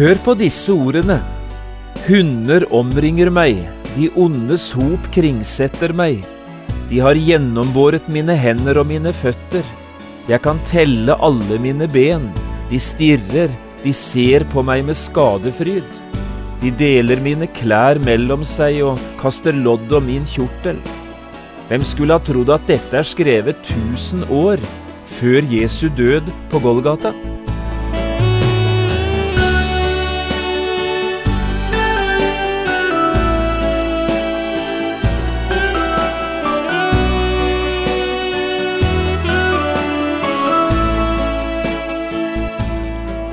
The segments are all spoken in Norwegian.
Hør på disse ordene. Hunder omringer meg, de ondes hop kringsetter meg. De har gjennombåret mine hender og mine føtter. Jeg kan telle alle mine ben. De stirrer, de ser på meg med skadefryd. De deler mine klær mellom seg og kaster lodd om min kjortel. Hvem skulle ha trodd at dette er skrevet tusen år før Jesu død på Golgata?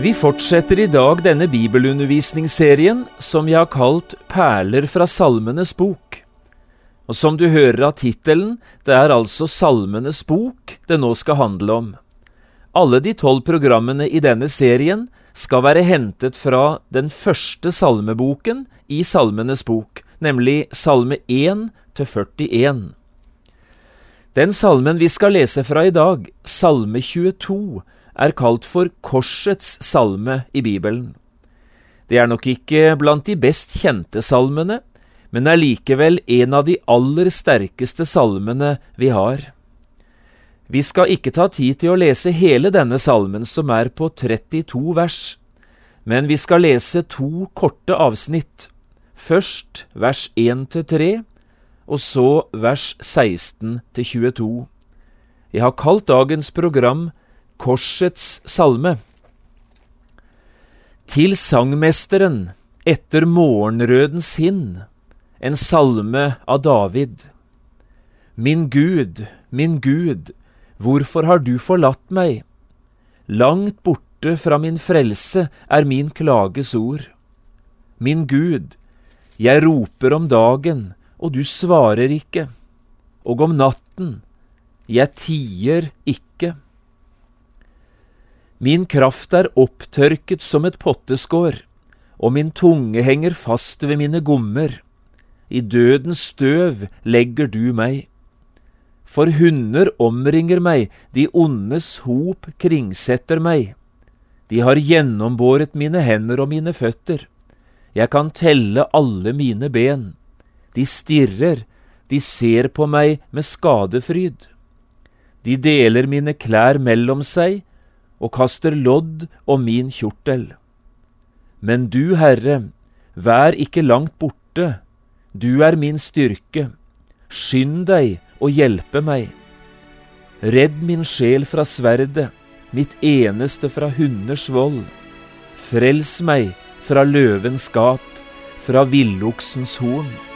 Vi fortsetter i dag denne bibelundervisningsserien som jeg har kalt Perler fra Salmenes bok. Og som du hører av tittelen, det er altså Salmenes bok det nå skal handle om. Alle de tolv programmene i denne serien skal være hentet fra den første salmeboken i Salmenes bok, nemlig Salme 1 til 41. Den salmen vi skal lese fra i dag, Salme 22, er kalt for Korsets salme i Bibelen. Det er nok ikke blant de best kjente salmene, men er likevel en av de aller sterkeste salmene vi har. Vi skal ikke ta tid til å lese hele denne salmen, som er på 32 vers, men vi skal lese to korte avsnitt, først vers 1 til 3, og så vers 16 til 22. Jeg har kalt dagens program Korsets salme. Til sangmesteren etter morgenrødens hinn, en salme av David. Min Gud, min Gud, hvorfor har du forlatt meg? Langt borte fra min frelse er min klages ord. Min Gud, jeg roper om dagen, og du svarer ikke, og om natten, jeg tier ikke. Min kraft er opptørket som et potteskår, og min tunge henger fast ved mine gommer. I dødens støv legger du meg. For hunder omringer meg, de ondes hop kringsetter meg. De har gjennombåret mine hender og mine føtter. Jeg kan telle alle mine ben. De stirrer, de ser på meg med skadefryd. De deler mine klær mellom seg, og kaster lodd om min kjortel. Men du, Herre, vær ikke langt borte, du er min styrke, skynd deg og hjelpe meg. Redd min sjel fra sverdet, mitt eneste fra hunders vold. Frels meg fra løvens gap, fra villoksens horn.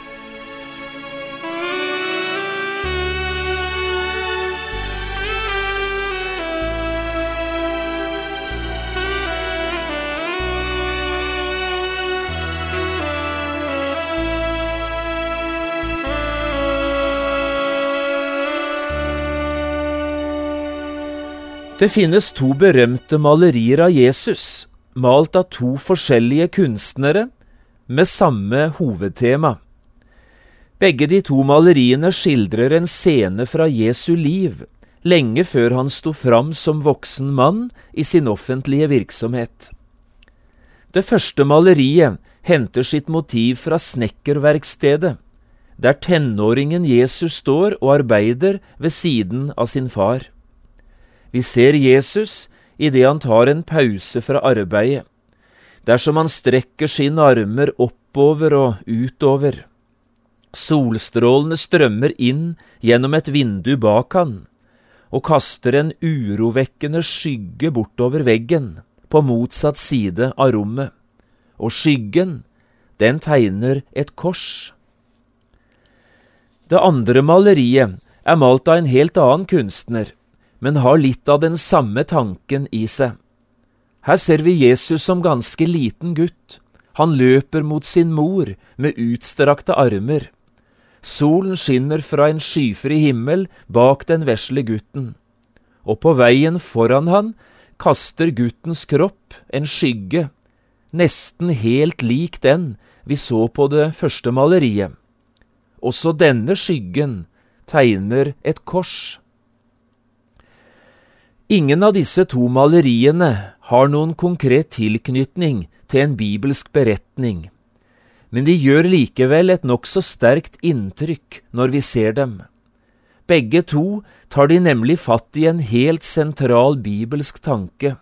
Det finnes to berømte malerier av Jesus, malt av to forskjellige kunstnere, med samme hovedtema. Begge de to maleriene skildrer en scene fra Jesu liv, lenge før han sto fram som voksen mann i sin offentlige virksomhet. Det første maleriet henter sitt motiv fra snekkerverkstedet, der tenåringen Jesus står og arbeider ved siden av sin far. Vi ser Jesus idet han tar en pause fra arbeidet, dersom han strekker sine armer oppover og utover. Solstrålene strømmer inn gjennom et vindu bak han, og kaster en urovekkende skygge bortover veggen, på motsatt side av rommet, og skyggen, den tegner et kors. Det andre maleriet er malt av en helt annen kunstner, men har litt av den samme tanken i seg. Her ser vi Jesus som ganske liten gutt. Han løper mot sin mor med utstrakte armer. Solen skinner fra en skyfri himmel bak den vesle gutten, og på veien foran han kaster guttens kropp en skygge, nesten helt lik den vi så på det første maleriet. Også denne skyggen tegner et kors. Ingen av disse to maleriene har noen konkret tilknytning til en bibelsk beretning, men de gjør likevel et nokså sterkt inntrykk når vi ser dem. Begge to tar de nemlig fatt i en helt sentral bibelsk tanke.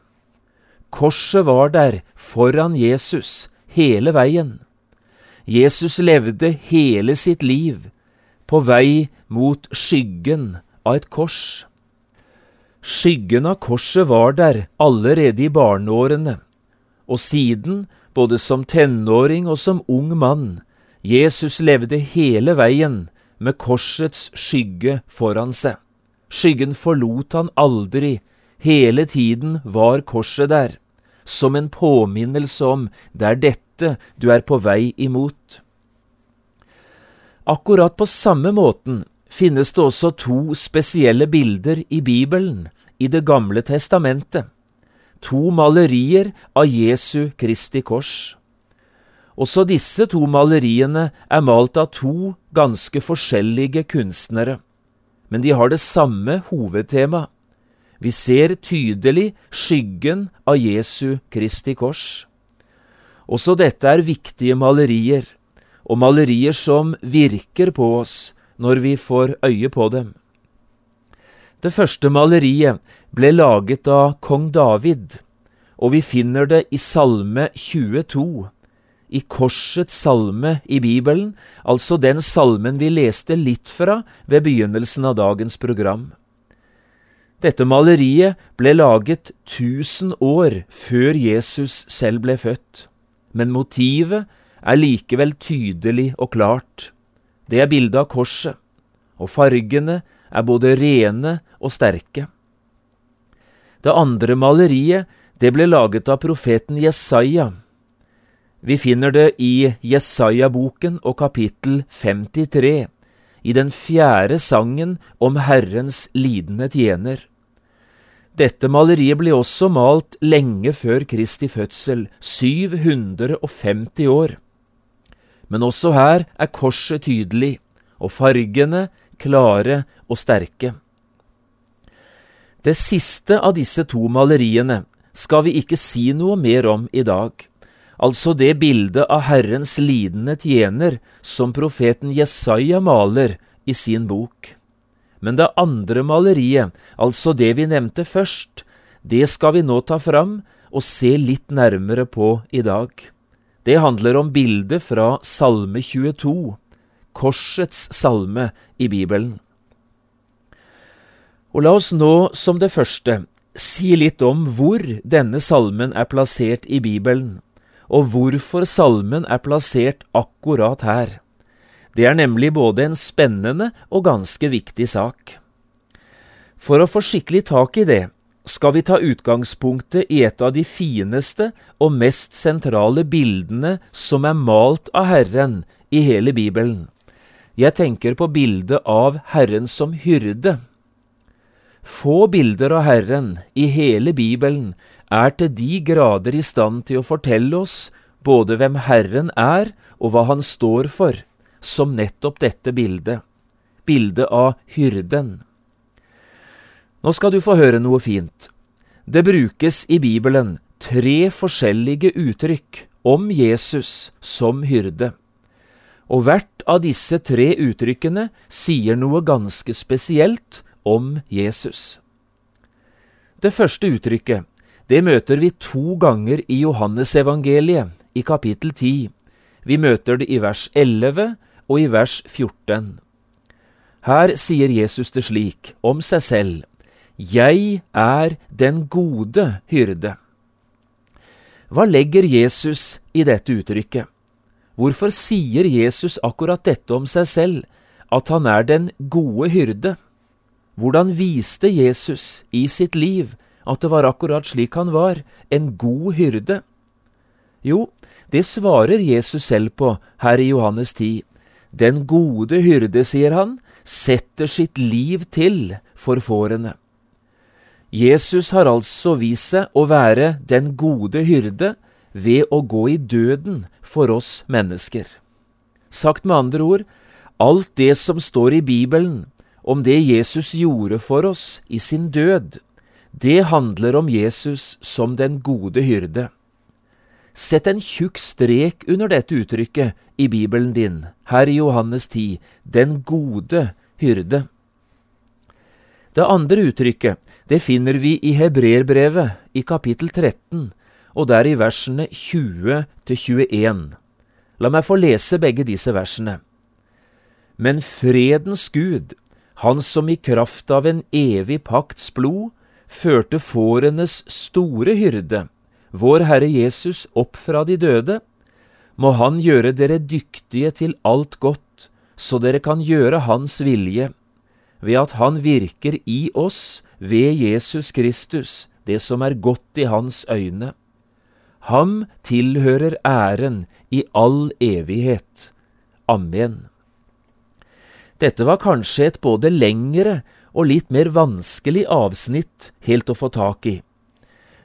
Korset var der foran Jesus hele veien. Jesus levde hele sitt liv på vei mot skyggen av et kors. Skyggen av korset var der allerede i barneårene, og siden, både som tenåring og som ung mann, Jesus levde hele veien med korsets skygge foran seg. Skyggen forlot han aldri, hele tiden var korset der, som en påminnelse om det er dette du er på vei imot. Akkurat på samme måten finnes det også to spesielle bilder i Bibelen, i Det gamle testamentet. To malerier av Jesu Kristi kors. Også disse to maleriene er malt av to ganske forskjellige kunstnere, men de har det samme hovedtema. Vi ser tydelig skyggen av Jesu Kristi kors. Også dette er viktige malerier, og malerier som virker på oss når vi får øye på dem. Det første maleriet ble laget av kong David, og vi finner det i Salme 22, i Korsets salme i Bibelen, altså den salmen vi leste litt fra ved begynnelsen av dagens program. Dette maleriet ble laget tusen år før Jesus selv ble født, men motivet er likevel tydelig og klart. Det er bildet av korset, og fargene er både rene og sterke. Det andre maleriet det ble laget av profeten Jesaja. Vi finner det i Jesaja-boken og kapittel 53, i den fjerde sangen om Herrens lidende tjener. Dette maleriet ble også malt lenge før Kristi fødsel, 750 år. Men også her er korset tydelig, og fargene klare og sterke. Det siste av disse to maleriene skal vi ikke si noe mer om i dag, altså det bildet av Herrens lidende tjener som profeten Jesaja maler i sin bok. Men det andre maleriet, altså det vi nevnte først, det skal vi nå ta fram og se litt nærmere på i dag. Det handler om bildet fra Salme 22, korsets salme i Bibelen. Og la oss nå, som det første, si litt om hvor denne salmen er plassert i Bibelen, og hvorfor salmen er plassert akkurat her. Det er nemlig både en spennende og ganske viktig sak. For å få skikkelig tak i det, skal vi ta utgangspunktet i et av de fineste og mest sentrale bildene som er malt av Herren i hele Bibelen. Jeg tenker på bildet av Herren som hyrde. Få bilder av Herren i hele Bibelen er til de grader i stand til å fortelle oss både hvem Herren er og hva han står for, som nettopp dette bildet, bildet av hyrden. Nå skal du få høre noe fint. Det brukes i Bibelen tre forskjellige uttrykk om Jesus som hyrde og hvert av disse tre uttrykkene sier noe ganske spesielt om Jesus. Det første uttrykket det møter vi to ganger i Johannesevangeliet, i kapittel 10. Vi møter det i vers 11 og i vers 14. Her sier Jesus det slik om seg selv, Jeg er den gode hyrde. Hva legger Jesus i dette uttrykket? Hvorfor sier Jesus akkurat dette om seg selv, at han er den gode hyrde? Hvordan viste Jesus i sitt liv at det var akkurat slik han var, en god hyrde? Jo, det svarer Jesus selv på her i Johannes 10. Den gode hyrde, sier han, setter sitt liv til for fårene. Jesus har altså vist seg å være den gode hyrde ved å gå i døden for oss mennesker. Sagt med andre ord, alt det som står i Bibelen om det Jesus gjorde for oss i sin død, det handler om Jesus som den gode hyrde. Sett en tjukk strek under dette uttrykket i Bibelen din, her i Johannes 10, den gode hyrde. Det andre uttrykket det finner vi i Hebreerbrevet i kapittel 13, og der i versene 20 til 21. La meg få lese begge disse versene. Men fredens Gud, Han som i kraft av en evig pakts blod førte fårenes store hyrde, vår Herre Jesus, opp fra de døde, må Han gjøre dere dyktige til alt godt, så dere kan gjøre Hans vilje, ved at Han virker i oss ved Jesus Kristus, det som er godt i Hans øyne. Ham tilhører æren i all evighet. Amen. Dette var kanskje et både lengre og litt mer vanskelig avsnitt helt å få tak i.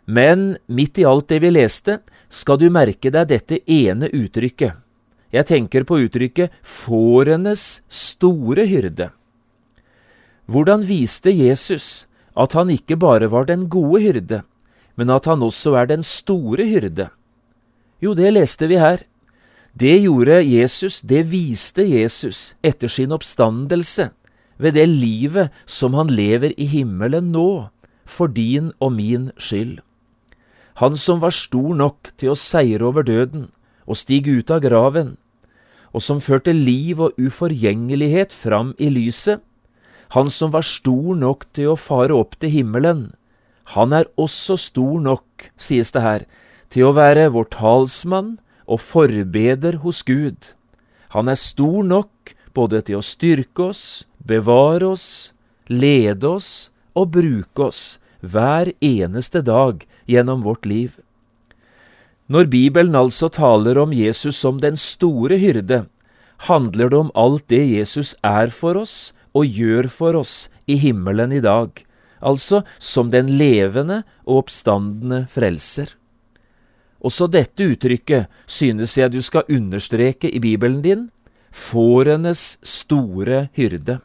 Men midt i alt det vi leste, skal du merke deg dette ene uttrykket. Jeg tenker på uttrykket fårenes store hyrde. Hvordan viste Jesus at han ikke bare var den gode hyrde, men at han også er den store hyrde? Jo, det leste vi her. Det gjorde Jesus, det viste Jesus etter sin oppstandelse, ved det livet som han lever i himmelen nå, for din og min skyld. Han som var stor nok til å seire over døden og stige ut av graven, og som førte liv og uforgjengelighet fram i lyset, han som var stor nok til å fare opp til himmelen, han er også stor nok, sies det her, til å være vår talsmann og forbeder hos Gud. Han er stor nok både til å styrke oss, bevare oss, lede oss og bruke oss hver eneste dag gjennom vårt liv. Når Bibelen altså taler om Jesus som den store hyrde, handler det om alt det Jesus er for oss og gjør for oss i himmelen i dag, altså som den levende og oppstandende frelser. Også dette uttrykket synes jeg du skal understreke i Bibelen din, fårenes store hyrde.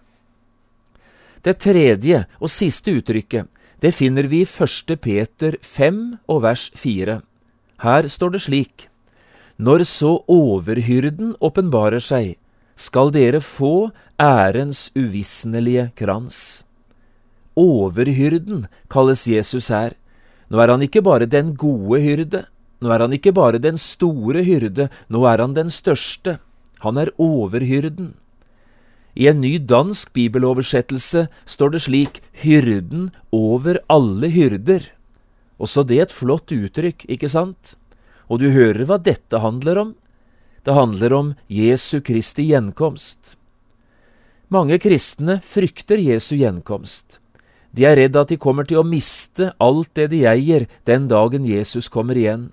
Det tredje og siste uttrykket det finner vi i 1. Peter 5 og vers 4. Her står det slik:" Når så overhyrden åpenbarer seg, skal dere få ærens uvisnelige krans. Overhyrden kalles Jesus her. Nå er han ikke bare den gode hyrde, nå er han ikke bare den store hyrde, nå er han den største. Han er overhyrden. I en ny dansk bibeloversettelse står det slik Hyrden over alle hyrder. Også det et flott uttrykk, ikke sant? Og du hører hva dette handler om? Det handler om Jesu Kristi gjenkomst. Mange kristne frykter Jesu gjenkomst. De er redd at de kommer til å miste alt det de eier den dagen Jesus kommer igjen.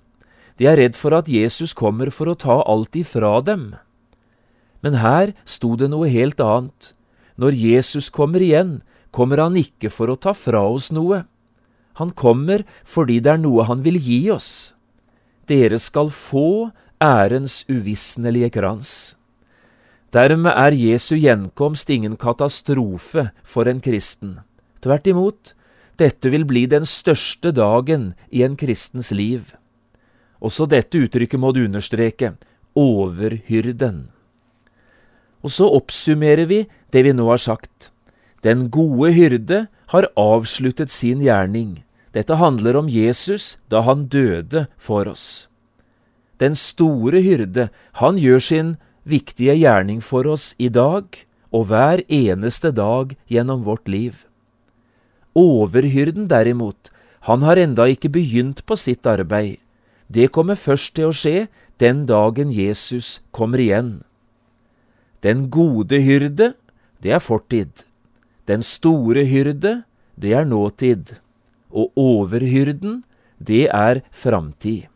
De er redd for at Jesus kommer for å ta alt ifra dem. Men her sto det noe helt annet. Når Jesus kommer igjen, kommer han ikke for å ta fra oss noe. Han kommer fordi det er noe han vil gi oss. Dere skal få ærens uvisnelige krans. Dermed er Jesu gjenkomst ingen katastrofe for en kristen. Tvert imot, dette vil bli den største dagen i en kristens liv. Også dette uttrykket må du understreke overhyrden. Og så oppsummerer vi det vi nå har sagt. Den gode hyrde har avsluttet sin gjerning. Dette handler om Jesus da han døde for oss. Den store hyrde, han gjør sin viktige gjerning for oss i dag og hver eneste dag gjennom vårt liv. Overhyrden derimot, han har enda ikke begynt på sitt arbeid. Det kommer først til å skje den dagen Jesus kommer igjen. Den gode hyrde, det er fortid. Den store hyrde, det er nåtid, og overhyrden, det er framtid.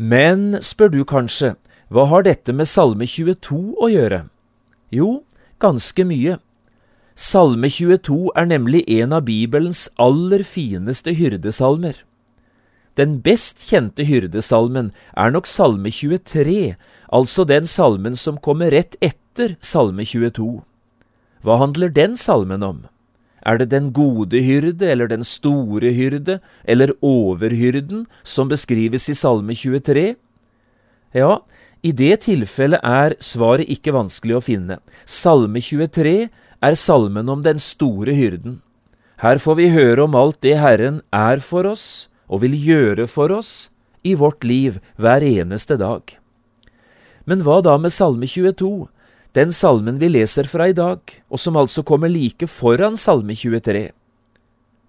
Men, spør du kanskje, hva har dette med Salme 22 å gjøre? Jo, ganske mye. Salme 22 er nemlig en av Bibelens aller fineste hyrdesalmer. Den best kjente hyrdesalmen er nok Salme 23, altså den salmen som kommer rett etter Salme 22. Hva handler den salmen om? Er det den gode hyrde eller den store hyrde eller overhyrden som beskrives i Salme 23? Ja, i det tilfellet er svaret ikke vanskelig å finne. Salme 23 er salmen om den store hyrden. Her får vi høre om alt det Herren er for oss og vil gjøre for oss i vårt liv hver eneste dag. Men hva da med Salme 22, den salmen vi leser fra i dag, og som altså kommer like foran Salme 23?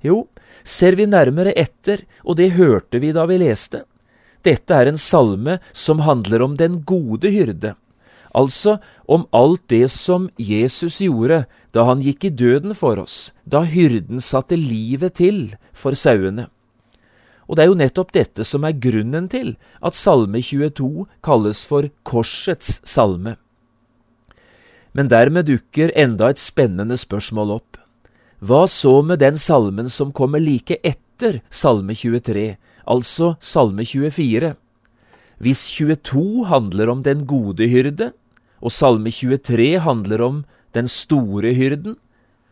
Jo, ser vi nærmere etter, og det hørte vi da vi leste, dette er en salme som handler om den gode hyrde, altså om alt det som Jesus gjorde da han gikk i døden for oss, da hyrden satte livet til for sauene. Og det er jo nettopp dette som er grunnen til at Salme 22 kalles for Korsets salme. Men dermed dukker enda et spennende spørsmål opp. Hva så med den salmen som kommer like etter Salme 23, altså Salme 24. Hvis 22 handler om den gode hyrde, og Salme 23 handler om den store hyrden,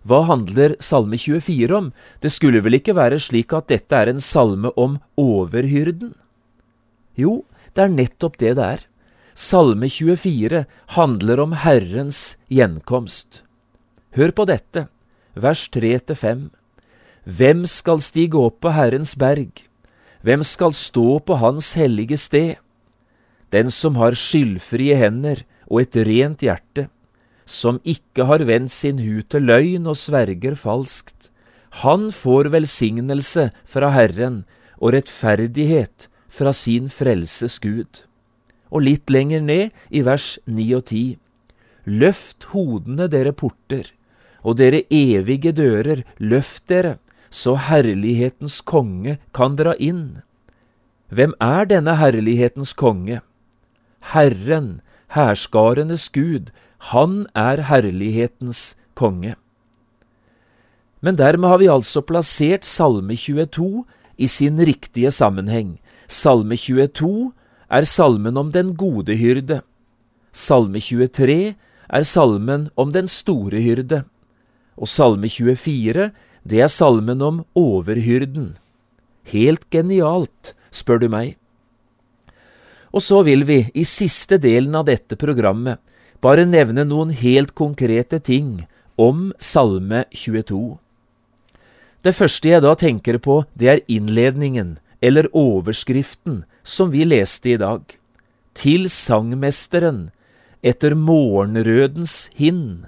hva handler Salme 24 om? Det skulle vel ikke være slik at dette er en salme om overhyrden? Jo, det er nettopp det det er. Salme 24 handler om Herrens gjenkomst. Hør på dette, vers 3–5. Hvem skal stige opp på Herrens berg? Hvem skal stå på Hans hellige sted? Den som har skyldfrie hender og et rent hjerte, som ikke har vendt sin hu til løgn og sverger falskt. Han får velsignelse fra Herren og rettferdighet fra sin frelses Gud. Og litt lenger ned, i vers 9 og 10. Løft hodene, dere porter, og dere evige dører, løft dere, så herlighetens konge kan dra inn. Hvem er denne herlighetens konge? Herren, hærskarenes Gud, han er herlighetens konge. Men dermed har vi altså plassert Salme 22 i sin riktige sammenheng. Salme 22 er salmen om den gode hyrde. Salme 23 er salmen om den store hyrde. Og Salme 24 det er salmen om overhyrden. Helt genialt, spør du meg. Og så vil vi, i siste delen av dette programmet, bare nevne noen helt konkrete ting om Salme 22. Det første jeg da tenker på, det er innledningen, eller overskriften, som vi leste i dag. Til sangmesteren, etter morgenrødens hind,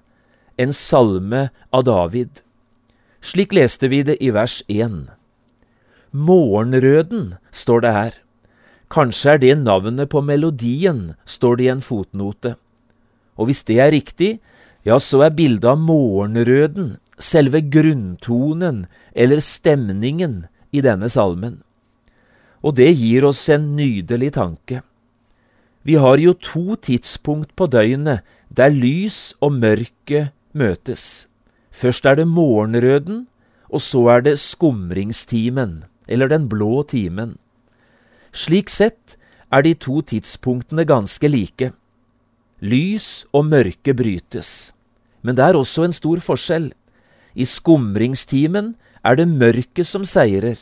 en salme av David. Slik leste vi det i vers 1. Morgenrøden, står det her. Kanskje er det navnet på melodien, står det i en fotnote. Og hvis det er riktig, ja, så er bildet av morgenrøden selve grunntonen eller stemningen i denne salmen. Og det gir oss en nydelig tanke. Vi har jo to tidspunkt på døgnet der lys og mørke møtes. Først er det morgenrøden, og så er det skumringstimen, eller den blå timen. Slik sett er de to tidspunktene ganske like. Lys og mørke brytes. Men det er også en stor forskjell. I skumringstimen er det mørket som seirer.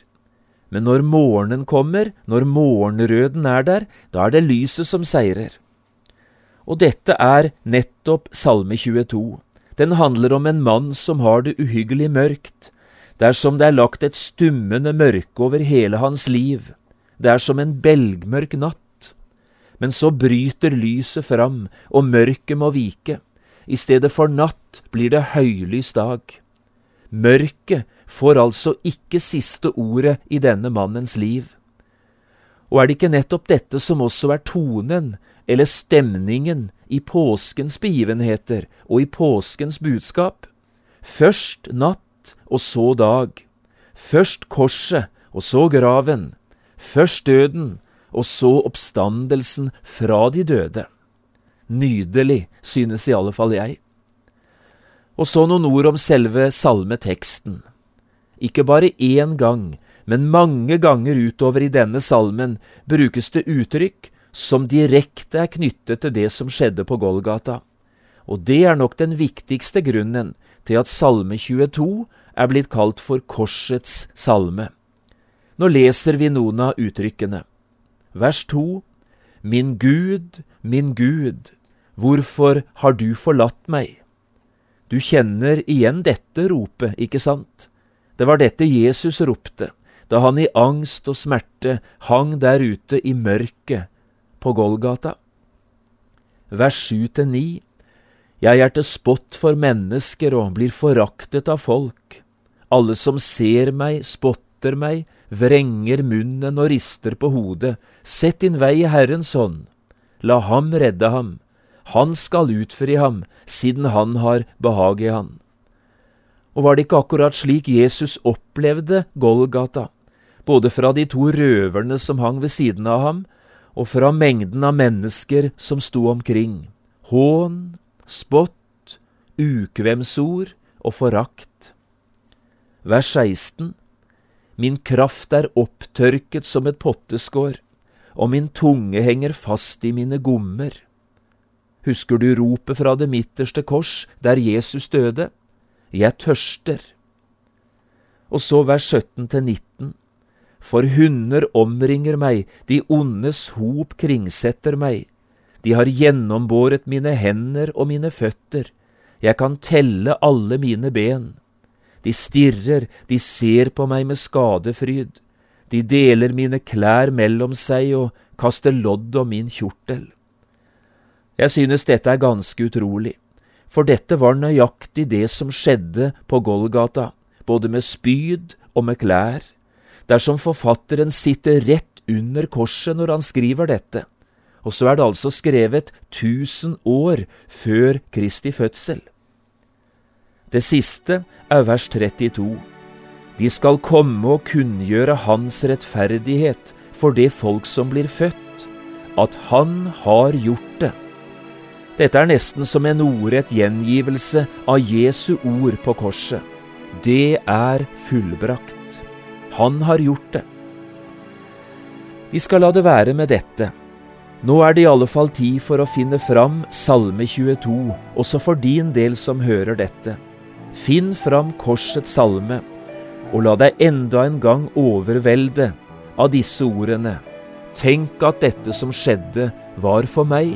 Men når morgenen kommer, når morgenrøden er der, da er det lyset som seirer. Og dette er nettopp Salme 22. Den handler om en mann som har det uhyggelig mørkt. Det er som det er lagt et stummende mørke over hele hans liv. Det er som en belgmørk natt. Men så bryter lyset fram, og mørket må vike. I stedet for natt blir det høylys dag. Mørket får altså ikke siste ordet i denne mannens liv. Og er det ikke nettopp dette som også er tonen eller stemningen i påskens begivenheter og i påskens budskap. Først natt og så dag. Først korset og så graven. Først døden og så oppstandelsen fra de døde. Nydelig, synes i alle fall jeg. Og så noen ord om selve salmeteksten. Ikke bare én gang, men mange ganger utover i denne salmen brukes det uttrykk som direkte er knyttet til det som skjedde på Golgata. Og det er nok den viktigste grunnen til at Salme 22 er blitt kalt for Korsets salme. Nå leser vi noen av uttrykkene. Vers 2. Min Gud, min Gud, hvorfor har du forlatt meg? Du kjenner igjen dette ropet, ikke sant? Det var dette Jesus ropte da han i angst og smerte hang der ute i mørket på Golgata. Vers 7–9 Jeg er til spott for mennesker og blir foraktet av folk. Alle som ser meg, spotter meg, vrenger munnen og rister på hodet. Sett din vei i Herrens hånd. La ham redde ham. Han skal utfri ham, siden han har behag i han. Og var det ikke akkurat slik Jesus opplevde Golgata, både fra de to røverne som hang ved siden av ham, og fra mengden av mennesker som sto omkring? Hån, spott, ukvemsord og forakt. Vers 16 Min kraft er opptørket som et potteskår, og min tunge henger fast i mine gommer. Husker du ropet fra det midterste kors, der Jesus døde? Jeg tørster. Og så vers 17 til 19. For hunder omringer meg, de ondes hop kringsetter meg. De har gjennombåret mine hender og mine føtter. Jeg kan telle alle mine ben. De stirrer, de ser på meg med skadefryd. De deler mine klær mellom seg og kaster lodd om min kjortel. Jeg synes dette er ganske utrolig, for dette var nøyaktig det som skjedde på Golgata, både med spyd og med klær, dersom forfatteren sitter rett under korset når han skriver dette, og så er det altså skrevet tusen år før Kristi fødsel. Det siste er vers 32. De skal komme og kunngjøre Hans rettferdighet for det folk som blir født, at Han har gjort det. Dette er nesten som en ordrett gjengivelse av Jesu ord på korset. Det er fullbrakt. Han har gjort det. Vi skal la det være med dette. Nå er det i alle fall tid for å finne fram Salme 22, også for din del som hører dette. Finn fram korsets salme, og la deg enda en gang overvelde av disse ordene. Tenk at dette som skjedde, var for meg.